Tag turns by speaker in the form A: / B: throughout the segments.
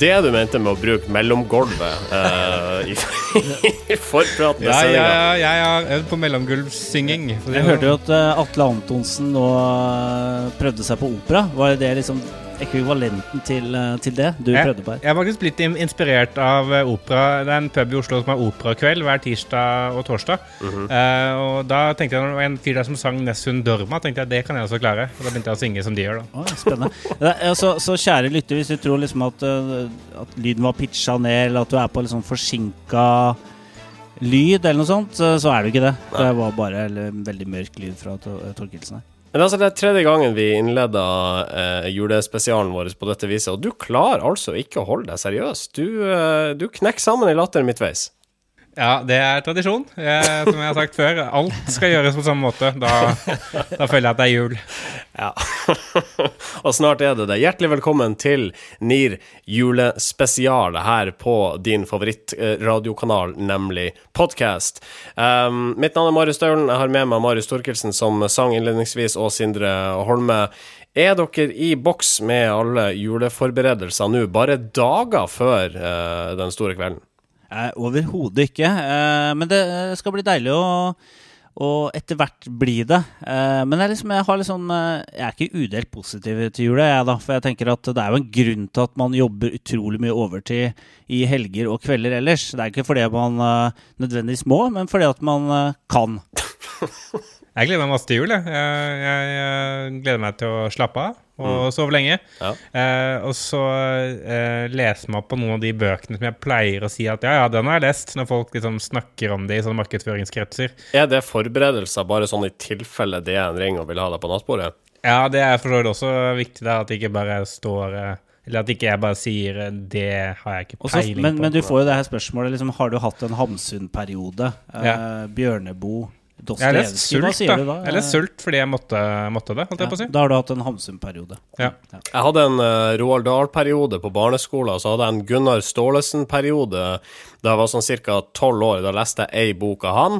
A: det du mente med å bruke mellomgulvet uh, i, i forpraten ja,
B: Ja,
A: ja,
B: jeg, jeg har øvd på mellomgulvsynging. for
C: Jeg hørte jo at eh, Atle Antonsen nå eh, prøvde seg på opera. Var det liksom ekvivalenten til, eh, til det du
B: Jeg,
C: prøvde på her?
B: jeg har faktisk blitt inspirert av eh, opera. Det er en pub i Oslo som har operakveld hver tirsdag og torsdag.
A: Mm
B: -hmm. uh, og da tenkte jeg når det var en fyr der som sang Nessun Dorma, tenkte jeg det kan jeg også klare. Og da begynte jeg å synge som de gjør, da.
C: Oh, spennende. Er- Så, så kjære lytter, hvis du tror liksom at, at lyden var pitcha ned, eller at du er på litt sånn forsinka lyd, eller noe sånt, så er det ikke det. Det var bare eller, veldig mørk lyd fra Tor- Torkelsen her.
A: Men altså, det er tredje gangen vi innleda eh, julespesialen vår på dette viset, og du klarer altså ikke å holde deg seriøs. Du, eh, du knekker sammen i latter midtveis.
B: Ja, det er tradisjon. Eh, som jeg har sagt før, alt skal gjøres på samme måte. Da, da føler jeg at det er jul.
A: Ja. og snart er det det. Hjertelig velkommen til NIR julespesial her på din favorittradiokanal, nemlig podkast. Um, mitt navn er Marius Staulen. Jeg har med meg Marius Thorkildsen, som sang innledningsvis, og Sindre Holme. Er dere i boks med alle juleforberedelser nå, bare dager før uh, den store kvelden?
C: Eh, Overhodet ikke. Eh, men det skal bli deilig å, å etter hvert bli det. Eh, men jeg, liksom, jeg, liksom, eh, jeg er ikke udelt positiv til jula, jeg da. For jeg tenker at det er jo en grunn til at man jobber utrolig mye overtid i helger og kvelder ellers. Det er ikke fordi man eh, nødvendigvis må, men fordi at man eh, kan.
B: Jeg gleder meg masse til jul. Jeg, jeg gleder meg til å slappe av og sove lenge.
A: Ja.
B: Eh, og så eh, leser man på noen av de bøkene som jeg pleier å si at ja, ja, den har jeg lest, når folk liksom snakker om det i sånne markedsføringskretser.
A: Er det forberedelser bare sånn i tilfelle det er en ringer og vil ha deg på nattbordet?
B: Ja, det er for så vidt også viktig, da, at det ikke bare står eh, Eller at ikke jeg bare sier eh, 'det har jeg ikke
C: Også,
B: peiling
C: men,
B: på'.
C: men du får jo det her spørsmålet liksom, Har du hatt en Hamsun-periode? Eh, Bjørneboe, Dostojevskij, hva sier
B: da.
C: du da?
B: Sult fordi jeg måtte, måtte det, holdt jeg på å si.
C: Da har du hatt en Hamsun-periode.
B: Ja.
A: Jeg hadde en uh, Roald Dahl-periode på barneskolen, så hadde jeg en Gunnar Staalesen-periode da jeg var sånn ca. tolv år. Da leste jeg ei bok av han.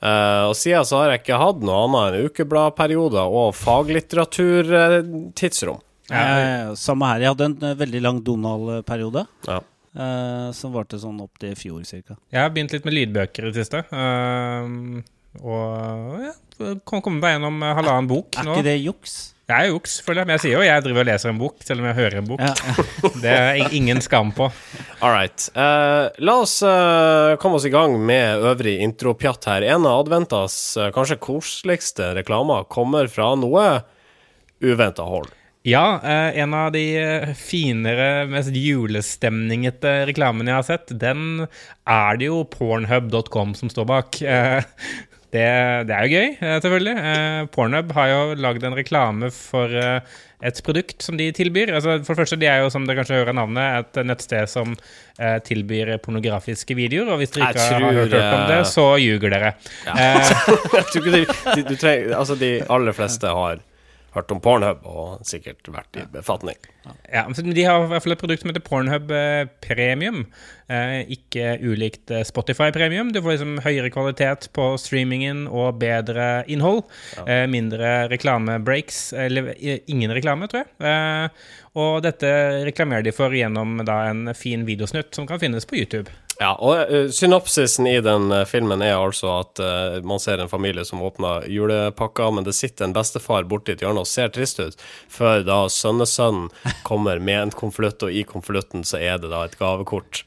A: Uh, og siden så har jeg ikke hatt noe annet enn ukebladperioder og faglitteraturtidsrom.
C: Eh, samme her. Jeg hadde en eh, veldig lang Donald-periode.
A: Ja.
C: Eh, som varte sånn opp til i fjor, cirka.
B: Jeg har begynt litt med lydbøker i det siste. ehm, og ja, kommer kom meg gjennom eh, halvannen bok
C: Er
B: nå.
C: ikke det juks?
B: Det er juks, føler jeg. Men jeg sier jo jeg driver og leser en bok, selv om jeg hører en bok.
C: Ja, ja.
B: Det er ingen skam på.
A: All right. Uh, la oss uh, komme oss i gang med øvrig intropjatt her. En av adventas uh, kanskje koseligste reklamer kommer fra noe uventa hold.
B: Ja, en av de finere, mest julestemningete reklamene jeg har sett, den er det jo pornhub.com som står bak. Det, det er jo gøy, eh, selvfølgelig. Eh, Pornhub har jo lagd en reklame for eh, et produkt som de tilbyr. Altså, for det første, de er jo, som dere kanskje hører navnet, et nettsted som eh, tilbyr pornografiske videoer. Og hvis dere ikke har
A: tror,
B: hørt, hørt om det, så ljuger dere. Eh,
A: Jeg tror ikke de, de, du trenger, altså de aller fleste har hørt om Pornhub og sikkert vært i befatning.
B: Ja, men De har i hvert fall et produkt som heter Pornhub eh, Premium. Eh, ikke ulikt eh, Spotify Premium. Du får liksom høyere kvalitet på streamingen og bedre innhold. Eh, mindre reklamebreaks, eller ingen reklame, tror jeg. Eh, og dette reklamerer de for gjennom en fin videosnutt som kan finnes på YouTube.
A: Ja, og uh, synopsisen i den eh, filmen er altså at uh, man ser en familie som åpner julepakka, men det sitter en bestefar borti et hjørne og ser trist ut, før da sønnesønnen kommer med en konvolutt, og i konvolutten så er det da et gavekort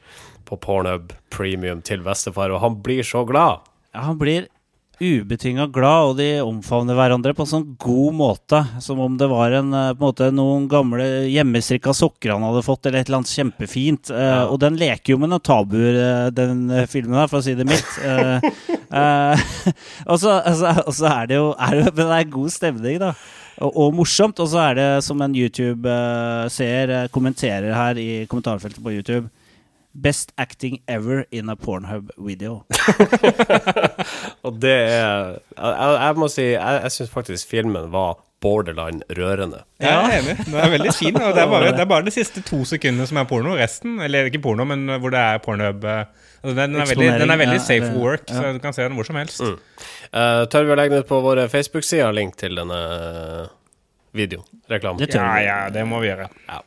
A: på Pornhub Premium til bestefar, og han blir så glad.
C: Ja, han blir ubetinga glad, og de omfavner hverandre på en sånn god måte. Som om det var en, eh, måte, noen gamle hjemmestrikka sokker han hadde fått, eller et eller annet kjempefint. Eh, Og den leker jo med noen tabuer, eh, den filmen her, for å si det mildt. Uh, uh, og, så, altså, er det jo er det, men det er god stemning, da. Og, og morsomt. Og så er det som en YouTube-seer kommenterer her i kommentarfeltet på YouTube Best acting ever in a Pornhub-video.
A: Og det er Jeg, jeg må si, jeg, jeg syns faktisk filmen var borderline rørende.
B: Jeg er enig. Den er veldig fin. Og det er, bare, det er bare de siste to sekundene som er porno. Resten, eller ikke porno, men hvor det er pornhub eh, altså den, er veldig, den er veldig safe
C: ja,
B: for work,
C: ja.
B: så du kan se den hvor som helst.
A: Eh, tør vi å legge den ut på våre Facebook-sider, link til denne videoreklamen?
C: Det
B: Ja, ja, det må vi gjøre.
C: Ja.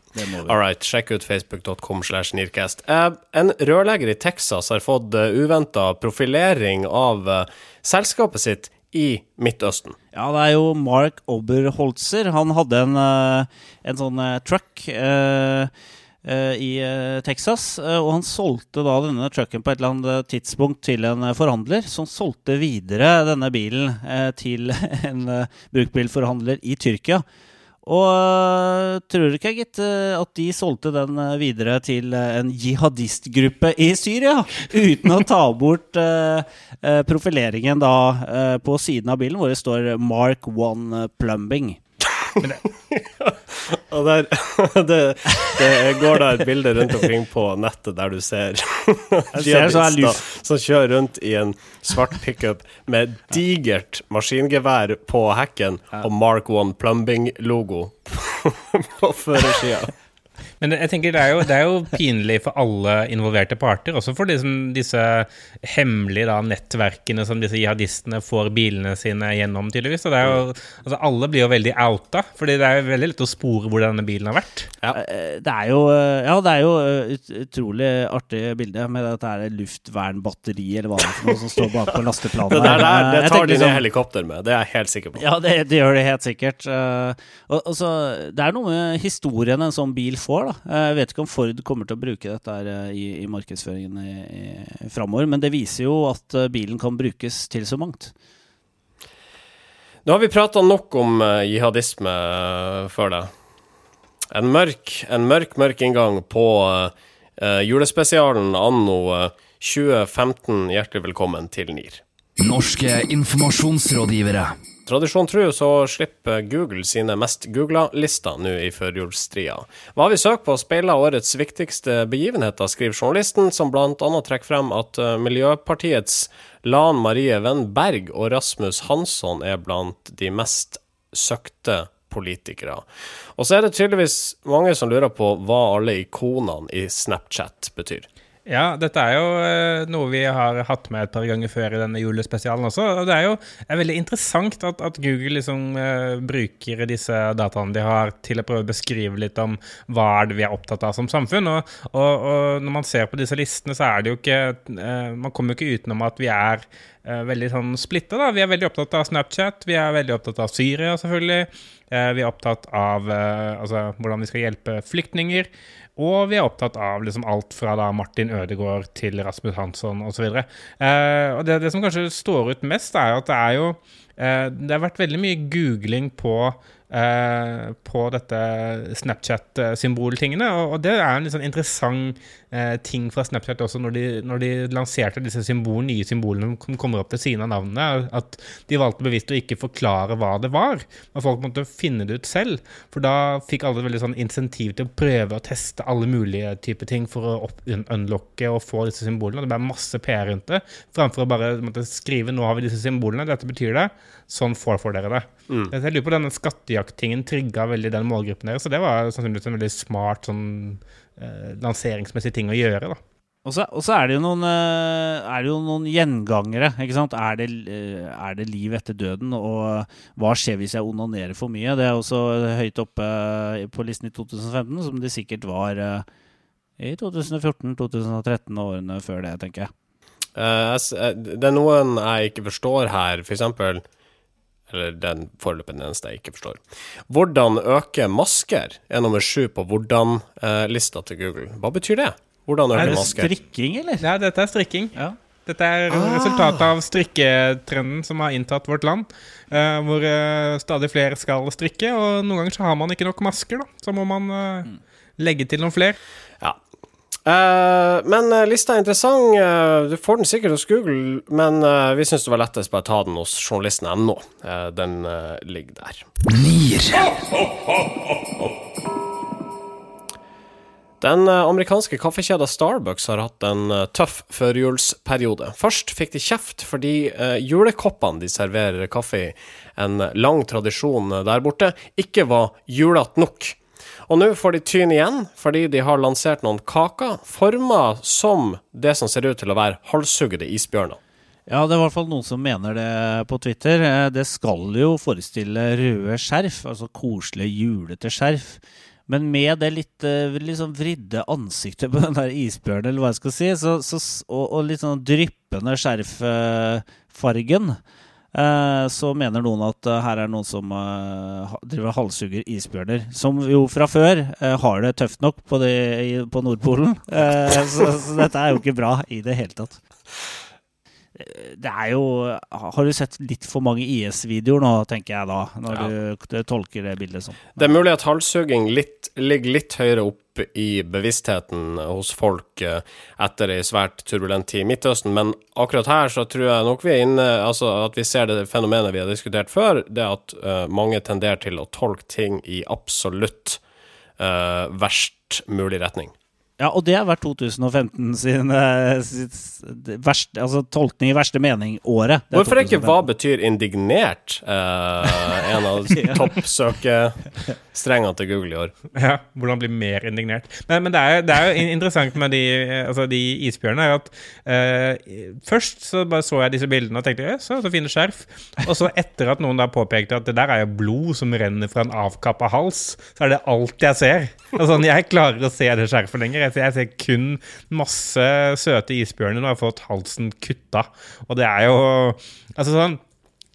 A: All right, sjekk ut facebook.com slash nearcast. Eh, en rørlegger i Texas har fått uh, uventa profilering av eh, selskapet sitt i Midtøsten.
C: Ja, det er jo Mark Oberholzer. Han hadde en, eh, en sånn eh, truck eh, eh, i eh, Texas, eh, og han solgte da denne trucken på et eller annet tidspunkt til en eh, forhandler, som solgte videre denne bilen eh, til en brukbilforhandler i Tyrkia. Og tror du ikke, gitt, at de solgte den videre til en jihadistgruppe i Syria? Uten å ta bort profileringen da på siden av bilen, hvor det står Mark One Plumbing.
A: Og der, det, det går da et bilde rundt omkring på nettet der du ser
C: ser så er
A: jihadister som kjører rundt i en svart pickup med digert maskingevær på hekken og Mark One Plumbing-logo på førersida.
B: Men jeg tenker det er, jo, det er jo pinlig for alle involverte parter, også for liksom disse hemmelige da, nettverkene som disse jihadistene får bilene sine gjennom, tydeligvis. Og det er jo, altså alle blir jo veldig outa, fordi det er jo veldig lett å spore hvor denne bilen har vært.
C: Ja, Det er jo, øh, ja, det er jo øh, ut, utrolig artig bilde med dette her luftvernbatteri eller hva det er for noe som står bak på lasteplanet.
A: Det der, der det tar de
C: liksom-
A: helikopter med, det er jeg helt sikker på.
C: Ja, det, det gjør det helt sikkert. Eh, og, og så, det er noe med historien en sånn bil får. Da. Eh, Jeg vet ikke om Ford kommer til å bruke dette her, eh, i, i markedsføringen i, i, framover, men det viser jo at eh, bilen kan brukes til så mangt.
A: Nå har vi prata nok om eh, jihadisme før det. En mørk, en mørk, mørk inngang på eh, julespesialen anno eh, 2015. Hjertelig velkommen til NIR.
D: Norske informasjonsrådgivere.
A: Tradisjon tru så slipper Google sine mest googla-lister nå i førjulstria. Hva vi søkt på speiler årets viktigste begivenheter, skriver journalisten, som bl.a. trekker frem at eh, Miljøpartiets Lan Marie Wenn Berg og Rasmus Hansson er blant de mest søkte politikere. Og så er det tydeligvis mange som lurer på hva alle ikonene i Snapchat betyr.
B: Ja, dette er jo eh, noe vi har hatt med et par ganger før i denne julespesialen også. Og det er jo er veldig interessant at, at Google liksom uh, bruker disse dataene de har, til å prøve å beskrive litt om hva er det vi er opptatt av som samfunn. Og, og, og når man ser på disse listene, så er det jo ikke uh, Man kommer jo ikke utenom at vi er veldig sånn splitta. Vi er veldig opptatt av Snapchat, vi er veldig opptatt av Syria, selvfølgelig. Eh, vi er opptatt av eh, altså, hvordan vi skal hjelpe flyktninger. Og vi er opptatt av liksom alt fra da Martin Ødegaard til Rasmus Hansson osv. Eh, og det, det som kanskje står ut mest, er at det er jo eh, Det har vært veldig mye googling på eh, på dette Snapchat-symboltingene. Og, og det er en litt sånn interessant eh, ting fra Snapchat også, når de, når de lanserte disse symbol, nye symbolene som kommer opp til siden av navnene, at de valgte bevisst å ikke forklare hva det var. Men folk måtte finne det ut selv. For da fikk alle veldig sånn insentiv til å prøve å teste alle mulige typer ting for å unlocke og få disse symbolene. Det ble masse PR rundt det, framfor å bare måtte skrive 'nå har vi disse symbolene', dette betyr det. Sånn får, for dere det. Jeg lurer på denne skattejakttingen trigga veldig den målgruppen deres, så det var sannsynligvis en veldig smart sånn eh, lanseringsmessig ting å gjøre, da.
C: Og så, og så er det jo noen, eh, er det jo noen gjengangere. ikke sant? Er det, eh, er det liv etter døden? Og hva skjer hvis jeg onanerer for mye? Det er også høyt oppe eh, på listen i 2015, som det sikkert var eh, i 2014, 2013 og årene før det, tenker jeg.
A: Eh, eh, det er noen jeg ikke forstår her, for eksempel Eller den foreløpig eneste jeg ikke forstår. Hvordan øke masker er nummer sju på hvordan-lista til Google. Hva betyr det? Hvordan
B: Er det
A: masker?
C: Strikking, eller?
B: Ja, dette er strikking.
C: Ja.
B: Dette er resultatet av strikketrenden som har inntatt vårt land. eh, hvor eh, stadig flere skal strikke, og noen ganger så har man ikke nok masker. da Så må man eh, legge til noen flere.
A: Ja. Eh, men eh, lista er interessant. Eh, du får den sikkert hos Google, men vi syns det var lettest bare ta den hos journalisten.no. Den ligger der.
D: Nier.
A: Den amerikanske kaffekjeda Starbucks har hatt en tøff førjulsperiode. Først fikk de kjeft fordi julekoppene de serverer kaffe i, en lang tradisjon der borte, ikke var julete nok. Og nå får de tyn igjen, fordi de har lansert noen kaker forma som det som ser ut til å være halshuggede isbjørner.
C: Ja, det er i hvert fall noen som mener det på Twitter. Eh, Det skal jo forestille røde skjerf, altså koselige, julete skjerf. Men med det litt eh, liksom vridde ansiktet på den der isbjørnen, eller hva jeg skal si, så, så, og, og litt sånn dryppende skjerffargen, eh, så mener noen at eh, her er noen som eh, driver halshugger isbjørner. Som jo fra før eh, har det tøft nok på, det, på Nordpolen. Eh, så, så dette er jo ikke bra i det hele tatt. Det er jo Har du sett litt for mange IS-videoer nå, tenker jeg da, når du, du tolker det bildet sånn?
A: Det er mulig at halshugging ligger litt høyere opp i bevisstheten hos folk eh, etter ei svært turbulent tid i Midtøsten, men akkurat her så tror jeg nok vi er inne Altså at vi ser det fenomenet vi har diskutert før, det at uh, mange tenderer til å tolke ting i absolutt uh, verst mulig retning.
C: Ja, og det har vært 2015 sin, eh, sin verste, altså tolkning i verste mening-året.
A: Hvorfor er ikke? 'hva betyr indignert' Uh, en av toppsøkestrengene til Google i år?
B: Ja, hvordan bli mer indignert. Men, men det, er, det er jo interessant med de, altså de isbjørnene, er at uh, først så bare så jeg disse bildene og tenkte så, så fine skjerf. Og så etter at noen da påpekte at det der er jo blod som renner fra en avkappa hals, så er det alt jeg ser. Altså, jeg klarer å se det skjerfet lenger. Jeg ser, kun masse søte isbjørner når har fått halsen kutta. Og det er jo Altså sånn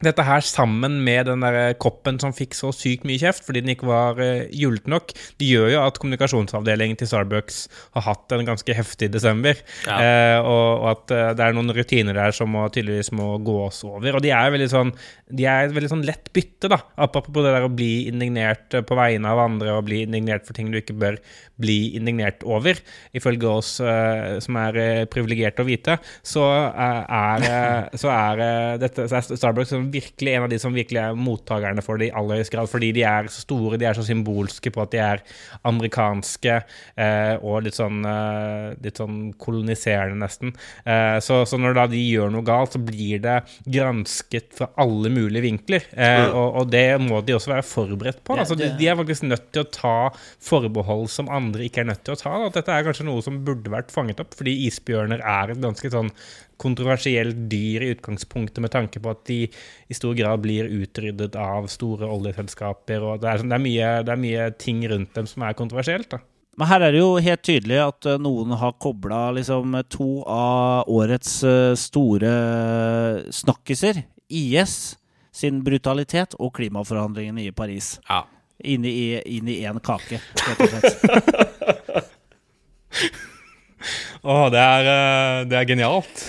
B: dette her sammen med den der koppen som fikk så sykt mye kjeft fordi den ikke var uh, julete nok, det gjør jo at kommunikasjonsavdelingen til Starbucks har hatt en ganske heftig desember.
A: Ja.
B: Eh, og, og at eh, det er noen rutiner der som må, tydeligvis må gås over. Og de er veldig sånn De er et veldig sånn lett bytte, da. Apropos det der å bli indignert eh, på vegne av andre og bli indignert for ting du ikke bør bli indignert over, ifølge oss eh, som er uh, privilegerte å vite, så eh, er, eh, så er eh, dette så er Starbucks som virkelig en av de som virkelig er mottakerne for det i aller høyeste grad, fordi de er så store, de er så symbolske på at de er amerikanske eh, og litt sånn, eh, litt sånn koloniserende, nesten. Eh, så, så når da de gjør noe galt, så blir det gransket fra alle mulige vinkler. Eh, og, og det må de også være forberedt på.
C: Det-
B: Altså, de, de er faktisk nødt til å ta forbehold som andre ikke er nødt til å ta. Da. At dette er kanskje noe som burde vært fanget opp, fordi isbjørner er et ganske sånn kontroversielt dyr i utgangspunktet, med tanke på at de i stor grad blir utryddet av store oljeselskaper. og Det er, sånn, det er, mye, det er mye ting rundt dem som er kontroversielt. da.
C: Men her er det jo helt tydelig at eh, noen har kobla liksom to av årets eh, store snakkiser, IS sin brutalitet og klimaforhandlingene i Paris,
A: Ja.
C: inn i én kake, rett og slett.
B: Å, det er, eh, det er genialt.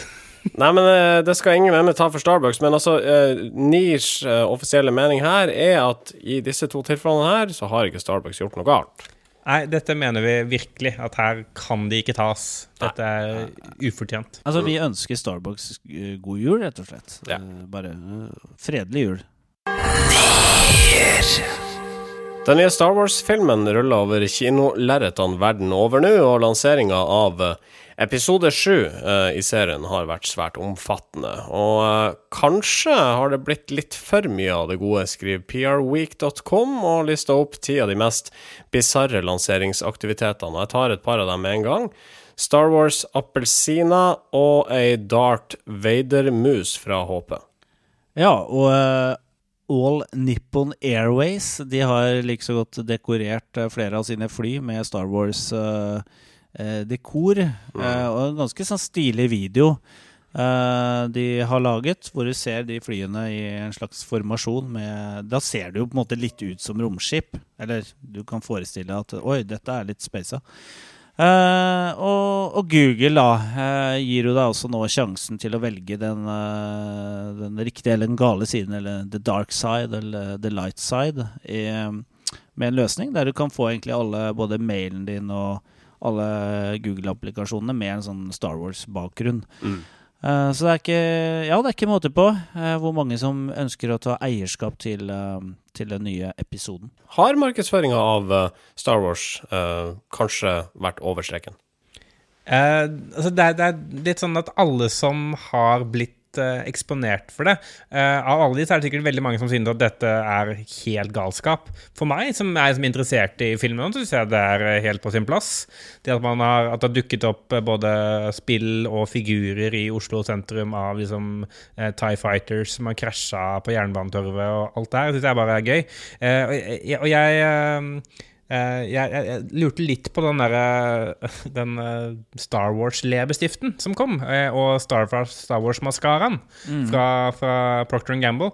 A: Nei, men eh, det skal ingen med meg ta for Starbucks, men altså eh, NIRs eh, offisielle mening her er at i disse to tilfellene her, så har ikke Starbucks gjort noe galt.
B: Nei, dette mener vi virkelig, at her kan de ikke tas. Dette er ufortjent.
C: Altså, vi ønsker Starbucks god jul, rett og slett.
A: Ja.
C: Bare fredelig jul.
A: Den nye Star Wars-filmen ruller over kinolerretene verden over nå, og lanseringa av episode sju uh, i serien har vært svært omfattende. Og uh, kanskje har det blitt litt for mye av det gode, skriver prweek.com, og lister opp ti av de mest bisarre lanseringsaktivitetene. Jeg tar et par av dem med en gang. Star Wars appelsiner og ei Dart Vader-mus fra HP.
C: Ja, og uh, All Nippon Airways de har like så godt dekorert flere av sine fly med Star Wars-dekor. og en ganske sånn stilig video eh, de har laget, hvor du ser de flyene i en slags formasjon med Da ser det jo på en måte litt ut som romskip. Eller du kan forestille deg at Oi, dette er litt spaisa. Uh, og, og Google da uh, gir jo deg også nå sjansen til å velge den, uh, den riktige eller den gale siden, eller the dark side eller the light side, i, med en løsning der du kan få egentlig alle, både mailen din og alle Google-applikasjonene med en sånn Star Wars-bakgrunn. Eh, så det er ikke Ja, det er ikke måte på uh, hvor mange som ønsker å ta eierskap til, uh, til den nye episoden.
A: Har markedsføringa av Star Wars eh, kanskje vært over streken?
B: Eh, altså det, er, det er litt sånn at alle som har blitt eh, eksponert for det eh, Av alle de så er det sikkert veldig mange som synes at dette er helt galskap. For meg, som er som interessert i filmen, så syns jeg det er eh, helt på sin plass. Det at, har, at det har dukket opp både spill og figurer i Oslo sentrum av liksom Tie Fighters som har krasja på Jernbanetorvet og alt det her, syns jeg bare er gøy. Og jeg, jeg eh, Eh, jeg, jeg, jeg lurte litt på den der, Den eh, Star Wars-leppestiften som kom, eh, og Star, Star Wars-maskaraen fra, fra Procter Gamble.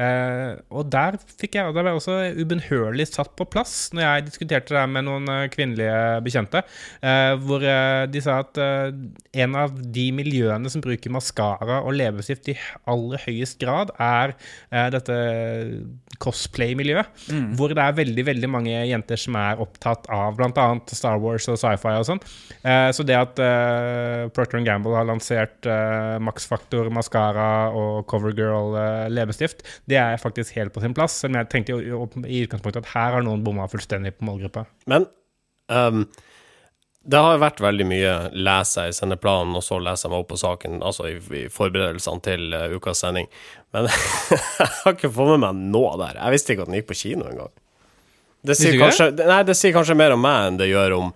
B: Eh, og der fikk jeg, der ble jeg også ubønnhørlig satt på plass når jeg diskuterte det med noen eh, kvinnelige bekjente, uh, hvor de sa at uh, en av de miljøene som bruker maskara og leppestift i aller høyest grad, er dette cosplay-miljøet, hvor det er veldig veldig mange jenter som er opptatt av bl.a. Star Wars og sci-fi og sånn. Så det at uh, Procter Gamble har lansert uh, Max Factor maskara og Covergirl uh, leppestift, det er faktisk helt på sin plass. Selv om jeg tenkte jo, i utgangspunktet at her har noen bomma fullstendig på målgruppa.
A: Men um, det har vært veldig mye lese i sendeplanen, og så leser jeg meg opp på saken, altså i, i forberedelsene til uh, ukas sending. Men jeg har ikke fått med meg noe der. Jeg visste ikke at den gikk på kino engang. Det sier, kanskje, nei, det sier kanskje mer om meg enn det gjør om,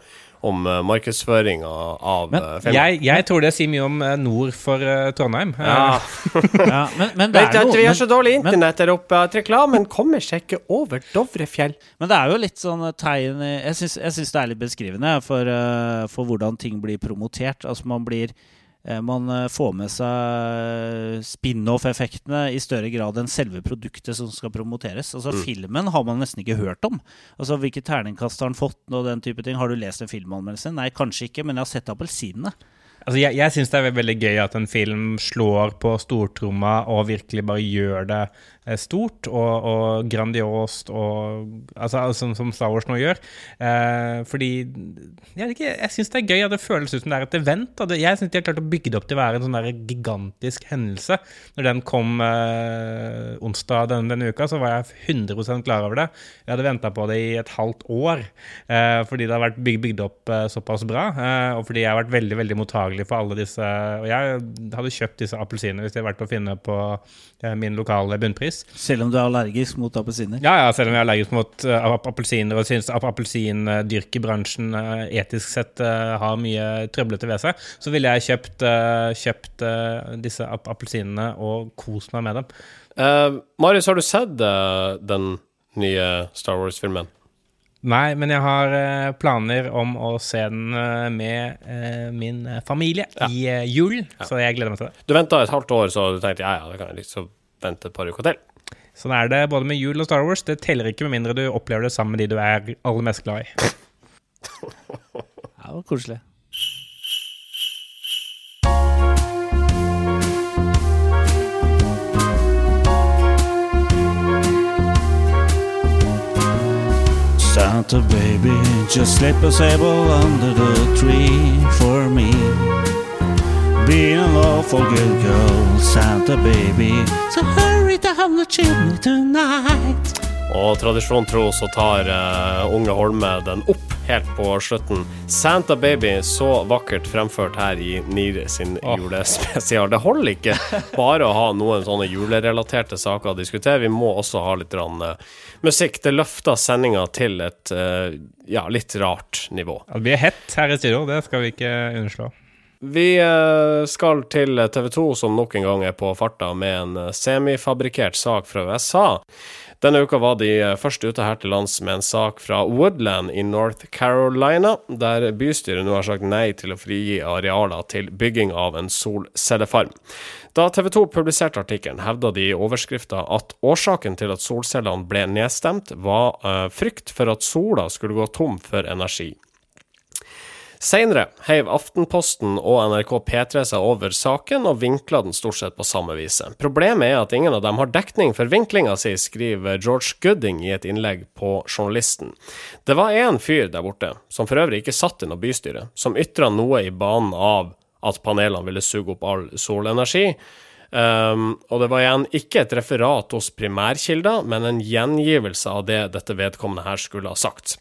A: om uh, markedsføringa av
C: Men
A: uh, filmen.
B: Jeg, jeg tror det sier mye om eh, nord for uh, Trondheim.
A: ja.
C: Ja, men, men, det er
A: at
C: noe,
A: vi har så dårlig internett der oppe at reklamen kommer seg ikke over Dovrefjell?
C: men det er jo litt sånn tegn Jeg syns, det er litt beskrivende for, eh, for hvordan ting blir promotert. Altså man blir eh, man eh, får med seg spin-off-effektene i større grad enn selve produktet som skal promoteres. Altså Filmen har man nesten ikke hørt om. Altså Hvilke terningkast har den fått? og den type ting Har du lest en filmanmeldelse? Nei, kanskje ikke, men jeg har sett appelsinene.
B: Altså, jeg jeg syns det er veldig gøy at en film slår på stortromma og virkelig bare gjør det eh, stort og, og grandiost, og, altså, som, som Star Wars nå gjør. Eh, fordi Jeg, ikke, jeg syns det er gøy at det føles ut som det er et event. Det- Jeg syns de har klart å bygge det opp til å være en sånn der gigantisk hendelse. Når den kom eh, onsdag denne, denne uka, så var jeg 100% klar over det. Jeg hadde venta på det i et halvt år, eh, fordi det har vært bygd, bygd opp eh, såpass bra. Eh, og fordi jeg har vært veldig veldig mottagelig for alle disse Og jeg hadde kjøpt disse appelsinene hvis de hadde vært å finne på eh, min lokale bunnpris.
C: Selv om du er allergisk mot appelsiner.
B: Ja, ja, selv om jeg er allergisk mot uh, appelsiner og syns at appelsindyrkebransjen uh, etisk sett uh, har mye trøblete ved seg, så ville jeg kjøpt, uh, kjøpt uh, disse ap appelsinene og kost meg med dem.
A: Uh, Marius, har du sett uh, den nye Star Wars-filmen?
B: Nei, men jeg har planer om å se den med min familie familie i julen, jul, så jeg gleder meg til det.
A: Du venta et halvt år, så du tenkte ja, ja, det kan jeg liksom vente et par uker.
B: Sånn er det både med jul og Star Wars. Det teller ikke med mindre du opplever det sammen med de du er aller mest glad i.
C: Det var koselig. Santa baby, just slip a sable under the tree for me. Being an awful good girl, Santa baby. So hurry down the chimney tonight.
A: Og tradisjon tro så tar uh, unge Holme den opp helt på slutten. Santa Baby, så vakkert fremført her i NIR sin julespesial. Det holder ikke bare å ha noen sånne julerelaterte saker å diskutere, vi må også ha litt rann, uh, musikk. Det løfter sendinga til et uh, ja, litt rart nivå.
B: Ja, det blir hett her i studio, det skal vi ikke underslå.
A: Vi eh, skal til TV 2, som nok en gang er på farta med en eh, semifabrikkert sak fra USA. Denne uka var de eh, først ute her til lands med en sak fra Woodland i North Carolina, der bystyret nå har sagt nei til å frigi arealer til bygging av en solcellefarm. Da TV 2 publiserte artikkelen, hevda de i overskrifta at årsaken til at solcellene ble nedstemt, var frykt for at sola skulle gå tom for energi. Senere heiv Aftenposten og NRK P3 seg over saken og vinkla den stort sett på samme viset. Problemet er at ingen av dem har dekning for vinklinga si, skriver George Gooding i et innlegg på Journalisten. Det var én fyr der borte, som for øvrig ikke satt i noe bystyre, som ytra noe i banen av at panelene ville suge opp all solenergi. Um, og det var igjen ikke et referat hos primærkilder, men en gjengivelse av det dette vedkommende her skulle ha sagt.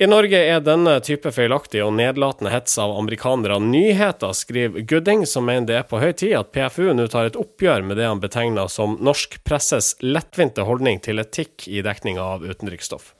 A: I Norge er denne type feilaktig og nedlatende hets av amerikanere nyheter, skriver Gooding, som mener det er på høy tid at PFU nå tar et oppgjør med det han betegner som norsk presses lettvinte holdning til etikk i dekninga av utenriksstoff.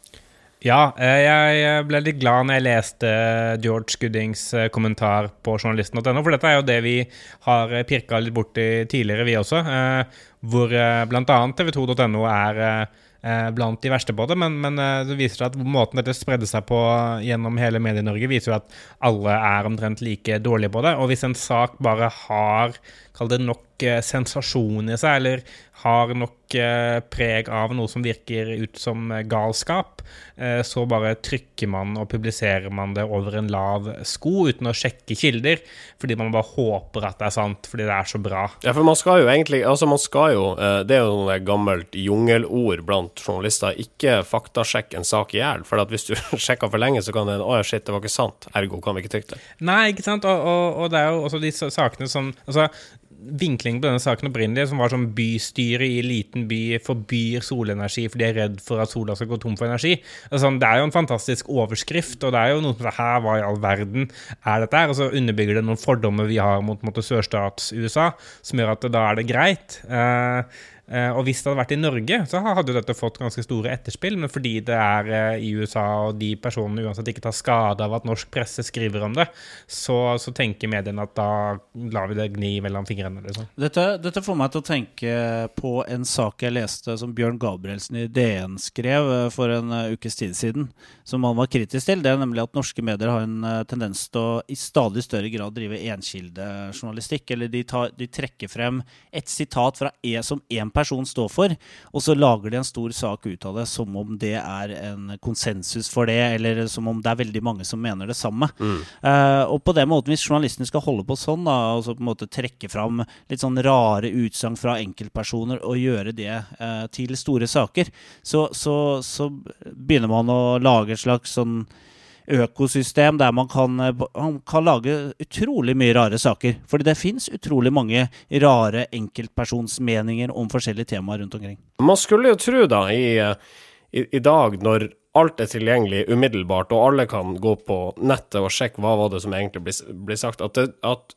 B: Ja, eh, jeg ble litt glad når jeg leste George Goodings eh, kommentar på journalisten.no, for dette er jo det vi har pirka litt borti tidligere, vi også. eh, Hvor eh, bl.a. tv2.no er eh, blant de verste på det, men, men eh, det viser seg at måten dette spredde seg på gjennom hele Medie-Norge, viser jo at alle er omtrent like dårlige på det. Og hvis en sak bare har, kall det nok eh, sensasjon i seg, eller har nok eh, preg av noe som virker ut som eh, galskap, eh, så bare trykker man og publiserer man det over en lav sko uten å sjekke kilder, fordi man bare håper at det er sant, fordi det er så bra.
A: Ja, for man skal jo egentlig Altså, man skal jo Det er jo noe gammelt jungelord blant journalister. Ikke faktasjekk en sak i hjel. For at hvis du sjekker for lenge, så kan det Å ja, shit, det var ikke sant. Ergo kan vi ikke trykke det.
B: Nei, ikke sant? Og, og, og det er jo også de sakene som Altså, vinklingen på denne saken opprinnelig, som var sånn bystyret i liten by forbyr solenergi fordi de er redd for at sola skal gå tom for energi. Altså, det er jo en fantastisk overskrift, og det er jo noe som her, hva i all verden er dette her? Og så underbygger det noen fordommer vi har mot, mot sørstats-USA, som gjør at da er det greit. Uh, og hvis det hadde vært i Norge, så hadde dette fått ganske store etterspill. Men fordi det er eh, i USA, og de personene uansett ikke tar skade av at norsk presse skriver om det, så, så tenker mediene at da lar vi det gni mellom fingrene. Liksom.
C: Dette, dette får meg til å tenke på en sak jeg leste som Bjørn Gabrielsen i DN skrev eh, for en eh, ukes tid siden, som han var kritisk til. Det er nemlig at norske medier har en eh, tendens til å i stadig større grad drive enkildejournalistikk. Eller de, tar, de trekker frem et sitat fra e, som én person står for, og så lager de en stor sak ut av det som om det er en konsensus for det, eller som om det er veldig mange som mener det samme. Eh, og på den måten, hvis journalistene skal holde på sånn, da, og så på en måte trekke fram litt sånn rare utsagn fra enkeltpersoner og gjøre det uh, til store saker, så, så, så begynner man å lage et slags sånn økosystem der man kan, eh, man kan lage utrolig mye rare saker. Fordi det fins utrolig mange rare enkeltpersonsmeninger om forskjellige temaer rundt omkring.
A: Man skulle jo tro, da, i, i, i dag når alt er tilgjengelig umiddelbart, og alle kan gå på nettet og sjekke hva var det som egentlig blir, blir sagt, at, det, at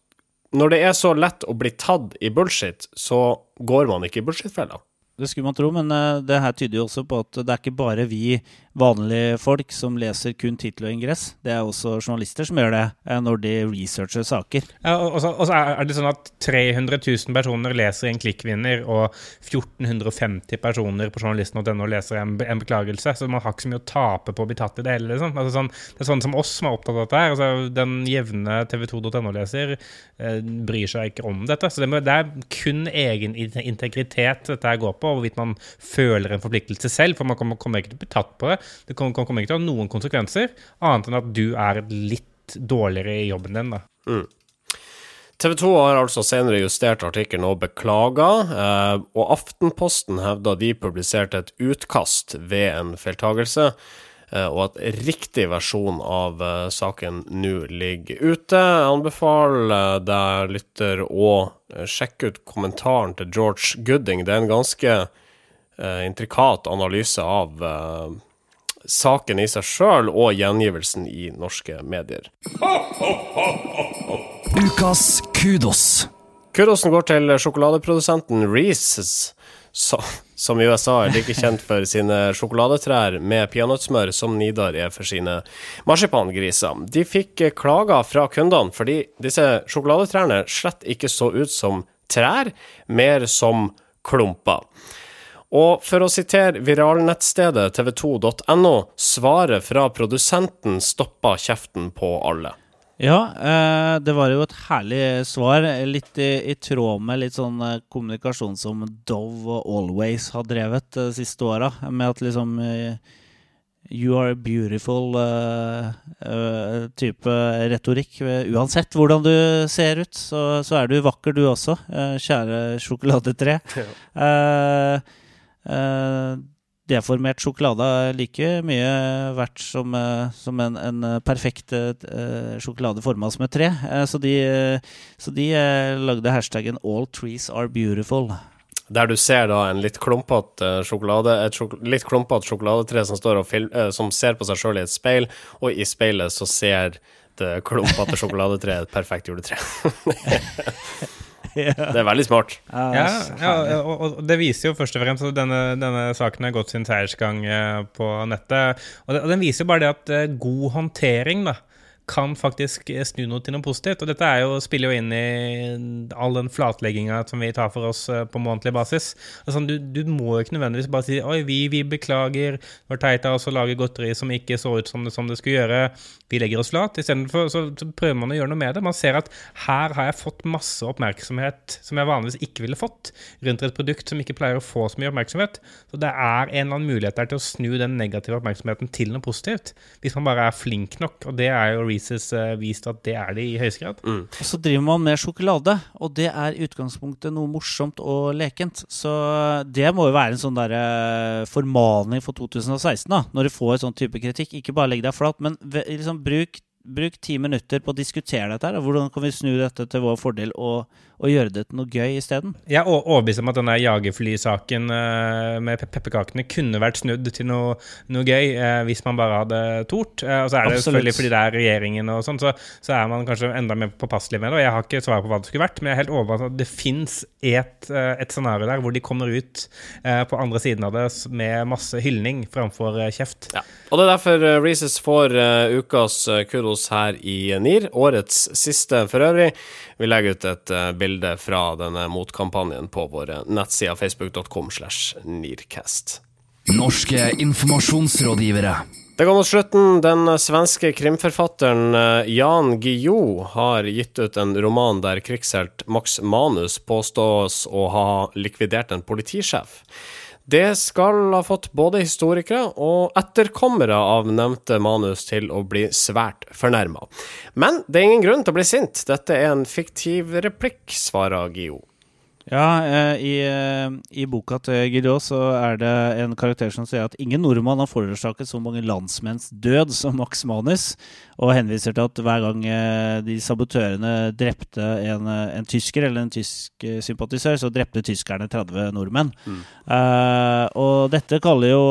A: når det er så lett å bli tatt i bullshit, så går man ikke i bullshit-fella.
C: Det skulle man tro, men eh, det her tyder jo også på at det er ikke bare vi vanlige folk som leser kun tittel og ingress. Det er også journalister som gjør det eh, når de researcher saker.
B: Ja, og, så, er det sånn at 300 000 personer leser en klikkvinner, og 1450 personer på journalisten.no leser en, en, beklagelse. Så man har ikke så mye å tape på å bli tatt i det hele. Liksom. Altså, sånn, det er sånn som oss som er opptatt av dette. her. Altså, den jevne tv2.no-leser eh, bryr seg ikke om dette. Så det, må, det, er kun egen integritet dette går på, hvorvidt man føler en forpliktelse selv. For man kommer, kommer ikke til å bli tatt på det. Det kommer, kommer ikke til å ha noen konsekvenser, annet enn at du er litt dårligere i jobben din. da.
A: Mm. TV 2 har altså senere justert artikkelen og beklaga, eh, og Aftenposten hevda de publiserte et utkast ved en feiltagelse, og at riktig versjon av eh, saken nå ligger ute. Jeg anbefaler eh, deg, lytter, å eh, sjekke ut kommentaren til George Gooding. Det er en ganske eh, intrikat analyse av saken i seg sjøl og gjengivelsen i norske medier.
D: Ukas kudos.
A: Kudosen går til sjokoladeprodusenten Reeses, som i USA er like kjent for sine sjokoladetrær med peanøttsmør som Nidar er for sine marsipangriser. De fikk klager fra kundene fordi disse sjokoladetrærne slett ikke så ut som trær, mer som klumper. Og for å sitere viralnettstedet tv2.no, svaret fra produsenten stoppa kjeften på alle.
C: Ja, eh, det var jo et herlig svar. Litt i, i tråd med litt sånn eh, kommunikasjon som Dove og Always har drevet de eh, siste åra. Med at liksom You are beautiful uh, uh, type retorikk. Uansett hvordan du ser ut, så, så er du vakker, du også, uh, kjære sjokoladetre. Ja. Deformert sjokolade er like mye verdt som, eh, som en, en eh, perfekt eh, sjokolade forma som et tre. Så de, så de lagde hashtaggen 'All trees are beautiful'.
A: Der du ser da en litt klumpete sjokolade, et sjok litt klumpete sjokoladetre som, står og fil som ser på seg sjøl i et speil, og i speilet så ser det klumpete sjokoladetreet et perfekt juletre. Det er veldig smart.
B: Ja, ja og, og det viser jo først og fremst at denne, denne saken har gått sin seiersgang eh, på nettet. Og, det, og den viser jo bare det at eh, god håndtering, da kan faktisk snu noe til noe positivt. Og dette jo, spiller jo inn i all den flatlegginga som vi tar for oss eh, på månedlig basis. Altså, du, du, må jo ikke nødvendigvis bare si oi, vi, vi beklager, det var teit av oss å lage godteri som ikke så ut som det, som det skulle gjøre, vi legger oss flat. Istedenfor så, så prøver man å gjøre noe med det. Man ser at her har jeg fått masse oppmerksomhet som jeg vanligvis ikke ville fått, rundt et produkt som ikke pleier å få så mye oppmerksomhet. Så det er en eller annen mulighet der til å snu den negative oppmerksomheten til noe positivt, hvis man bare er flink nok, og det er jo Reeses uh, vist at det er det i høyeste grad.
A: Mm.
C: Og så driver man med sjokolade, og det er i utgangspunktet noe morsomt og lekent. Så det må jo være en sånn derre formaning for 2016, da, når du får sånn type kritikk. Ikke bare legg deg flat, men liksom bruk bruk ti minutter på å diskutere dette. her, Hvordan kan vi snu dette til vår fordel og, og gjøre det til noe gøy isteden?
B: Jeg er overbevist om at denne jagerflysaken uh, med pe pepperkakene kunne vært snudd til noe, noe gøy uh, hvis man bare hadde tort. Uh, og så er det
C: Absolutt.
B: selvfølgelig fordi det er regjeringen og sånn, så, så, er man kanskje enda mer påpasselig med det. Og jeg har ikke svar på hva det skulle vært, men jeg er helt overbevist om at det fins et, et scenario der hvor de kommer ut på andre siden av det med masse hylning framfor kjeft.
A: Ja. Og det er derfor Reeses får ukas kudos her i NIR. Årets siste for øvrig. Vi legger ut et bilde fra denne motkampanjen på våre nettsider facebook.com slash nircast.
D: Norske informasjonsrådgivere.
A: Det går mot slutten. Den svenske krimforfatteren Jan Guillou har gitt ut en roman der krigshelt Max Manus påstås å ha likvidert en politisjef. Det skal ha fått både historikere og etterkommere av nevnte manus til å bli svært fornærma. Men det er ingen grunn til å bli sint. Dette er en fiktiv replikk, svarer Gio.
C: Ja, eh, i, eh, i boka til Guillot så er det en karakter som sier at ingen nordmann har forårsaket så mange landsmenns død som Max Manus, og henviser til at hver gang eh, de sabotørene drepte en, en tysker eller en tysk sympatisør, så drepte tyskerne 30 nordmenn. Mm. Uh, og dette kaller jo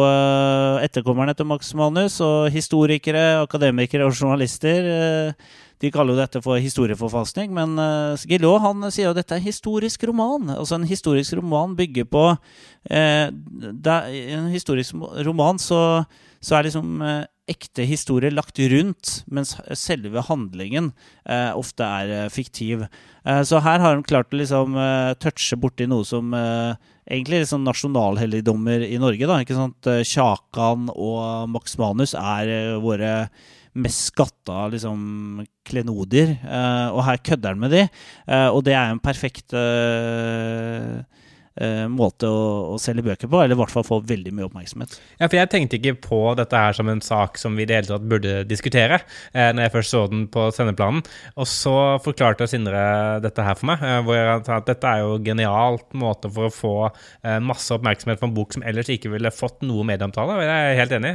C: etterkommerne til Max Manus og historikere, akademikere og journalister uh, de kaller jo dette for historieforfalskning, men uh, Gillot han sier jo dette er historisk roman. Altså En historisk roman bygger på uh, I en historisk roman så, så er liksom uh, ekte historie lagt rundt, mens selve handlingen ofte er fiktiv. så her har han klart å liksom touche borti noe som egentlig liksom nasjonalhelligdommer i Norge. da, ikke sant? Kjakan og Max Manus er våre mest skatta liksom, klenodier. Uh, og her kødder han med de, uh, og det er en perfekt uh, måte å, å, selge bøker på, eller i hvert fall få veldig mye oppmerksomhet.
B: Ja, for jeg tenkte ikke på dette her som en sak som vi i det hele tatt burde diskutere, eh, når jeg først så den på sendeplanen. Og så forklarte Sindre dette her for meg, eh, hvor jeg sa at dette er jo genialt måte for å få eh, masse oppmerksomhet på en bok som ellers ikke ville fått noe medieomtale. Jeg er helt enig.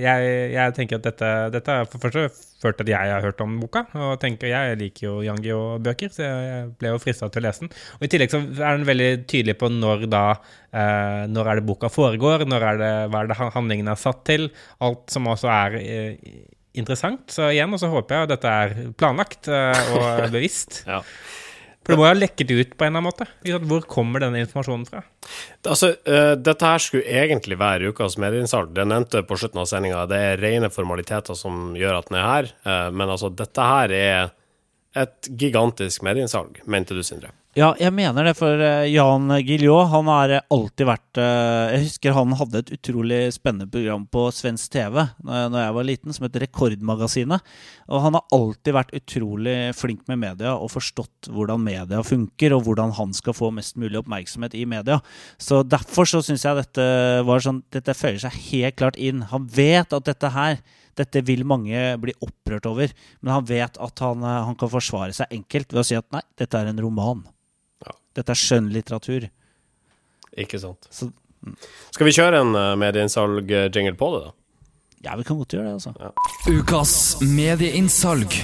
B: Jeg, jeg tenker at dette, dette er for første ført til at jeg har hørt om boka. Og tenker, jeg liker jo Yangi og bøker, så jeg ble jo frista til å lese den. Og I tillegg så er den veldig tydelig på når da eh, Når er det boka foregår, når er det, hva er det handlingen er satt til. Alt som også er eh, interessant. Så igjen, og så håper jeg at dette er planlagt eh, og bevisst.
A: ja.
B: For det må jo ha lekket ut på en eller annen måte. Hvor kommer denne informasjonen fra?
A: Altså, uh, Dette her skulle egentlig være ukas medieinnsalg. Det nevnte på slutten av sendinga. Det er rene formaliteter som gjør at den er her. Uh, men altså, dette her er et gigantisk medieinnsalg, mente du, Sindre?
C: Ja, jeg mener det, for Jan Guillot han har alltid vært Jeg husker han hadde et utrolig spennende program på svensk TV når jeg var liten, som het Rekordmagasinet. Og han har alltid vært utrolig flink med media og forstått hvordan media funker, og hvordan han skal få mest mulig oppmerksomhet i media. Så derfor så syns jeg dette var sånn Dette føyer seg helt klart inn. Han vet at dette her dette vil mange bli opprørt over, men han vet at han, han kan forsvare seg enkelt ved å si at nei, dette er en roman.
A: Ja.
C: Dette er skjønnlitteratur.
A: Ikke sant.
C: Så,
A: Skal vi kjøre en uh, medieinnsalg-jingle på det, da?
C: Ja, vi kan godt gjøre det, altså.
D: Ukas medieinnsalg.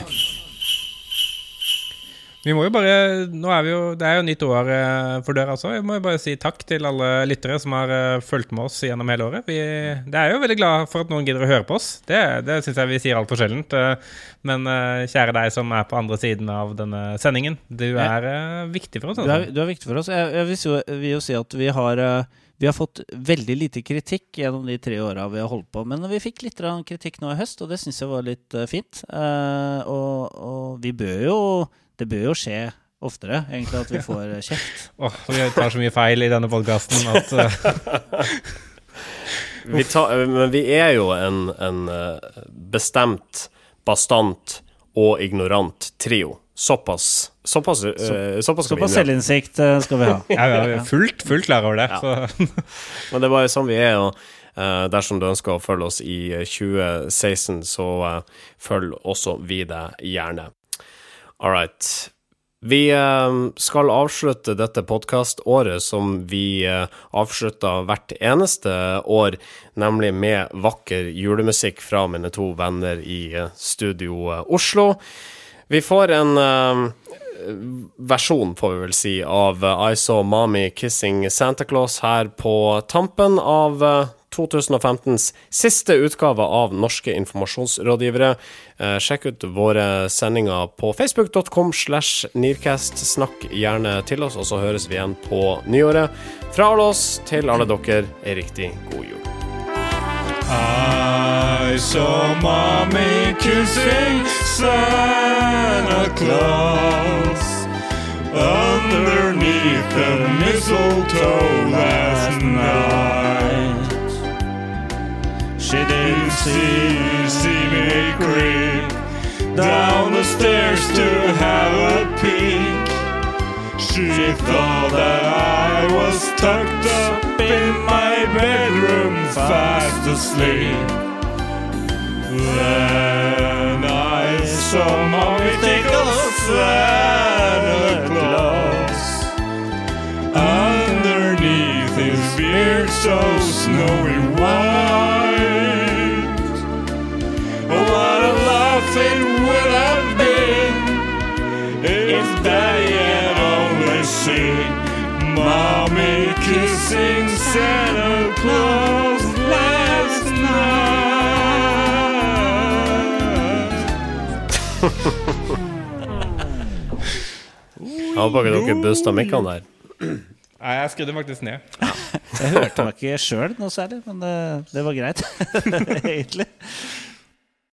B: Vi må jo bare, nå er vi jo, Det er jo nytt år eh, for døra også. Vi må jo bare si takk til alle lyttere som har eh, fulgt med oss gjennom hele året. Vi det er jo veldig glad for at noen gidder å høre på oss. Det, det syns jeg vi sier altfor sjeldent. eh, Men kjære deg som er på andre siden av denne sendingen. Du er eh, viktig for oss.
C: Du er,
B: Altså.
C: du er viktig for oss. Jeg, jeg vil, jo, vil jo si at vi har, vi har fått veldig lite kritikk gjennom de tre åra vi har holdt på. Men vi fikk litt kritikk nå i høst, og det syns jeg var litt fint. Og, og vi bør jo Det bør jo skje oftere, egentlig, at vi får eh, kjeft.
B: Åh, vi tar så mye feil i denne podkasten at uh...
A: Vi tar, men vi er jo en, en eh, bestemt, bastant og ignorant trio. Såpass Såpass, uh, såpass skal vi
C: Såpass selvinnsikt skal vi ha.
B: ja, vi er fullt, fullt klar over det.
A: Ja.
B: Så.
A: Men det er bare sånn vi er, og uh, dersom du ønsker å følge oss i eh, 2016, så uh, følg også vi deg gjerne. All right. Vi eh, skal avslutte dette podkaståret som vi eh, avslutter hvert eneste år, nemlig med vakker julemusikk fra mine to venner i eh, Studio eh, Oslo. Vi får en eh, versjon, får vi vel si, av I Saw Mommy Kissing Santa Claus her på tampen av 2015s siste utgave av Norske informasjonsrådgivere. Eh, sjekk ut våre sendinger på facebook.com slash Nearcast. Snakk gjerne til oss, og så høres vi igjen på nyåret. Fra alle oss til alle dere, ei riktig god jul.
E: I saw mommy kissing Santa Claus underneath the mistletoe last night. She didn't see, see me creep down the stairs to have a peek. She thought that I was tucked up in my bedroom fast asleep. Then I saw mommy tickle Santa Claus underneath his beard so snowy white. It would have been if Daddy had only seen Mommy kissing Santa Claus last night.
A: Jeg håper ikke dere busta mikkene der.
B: Nei, jeg skrudde faktisk ned.
C: Jeg hørte meg ikke sjøl noe særlig, men det, det var greit, egentlig.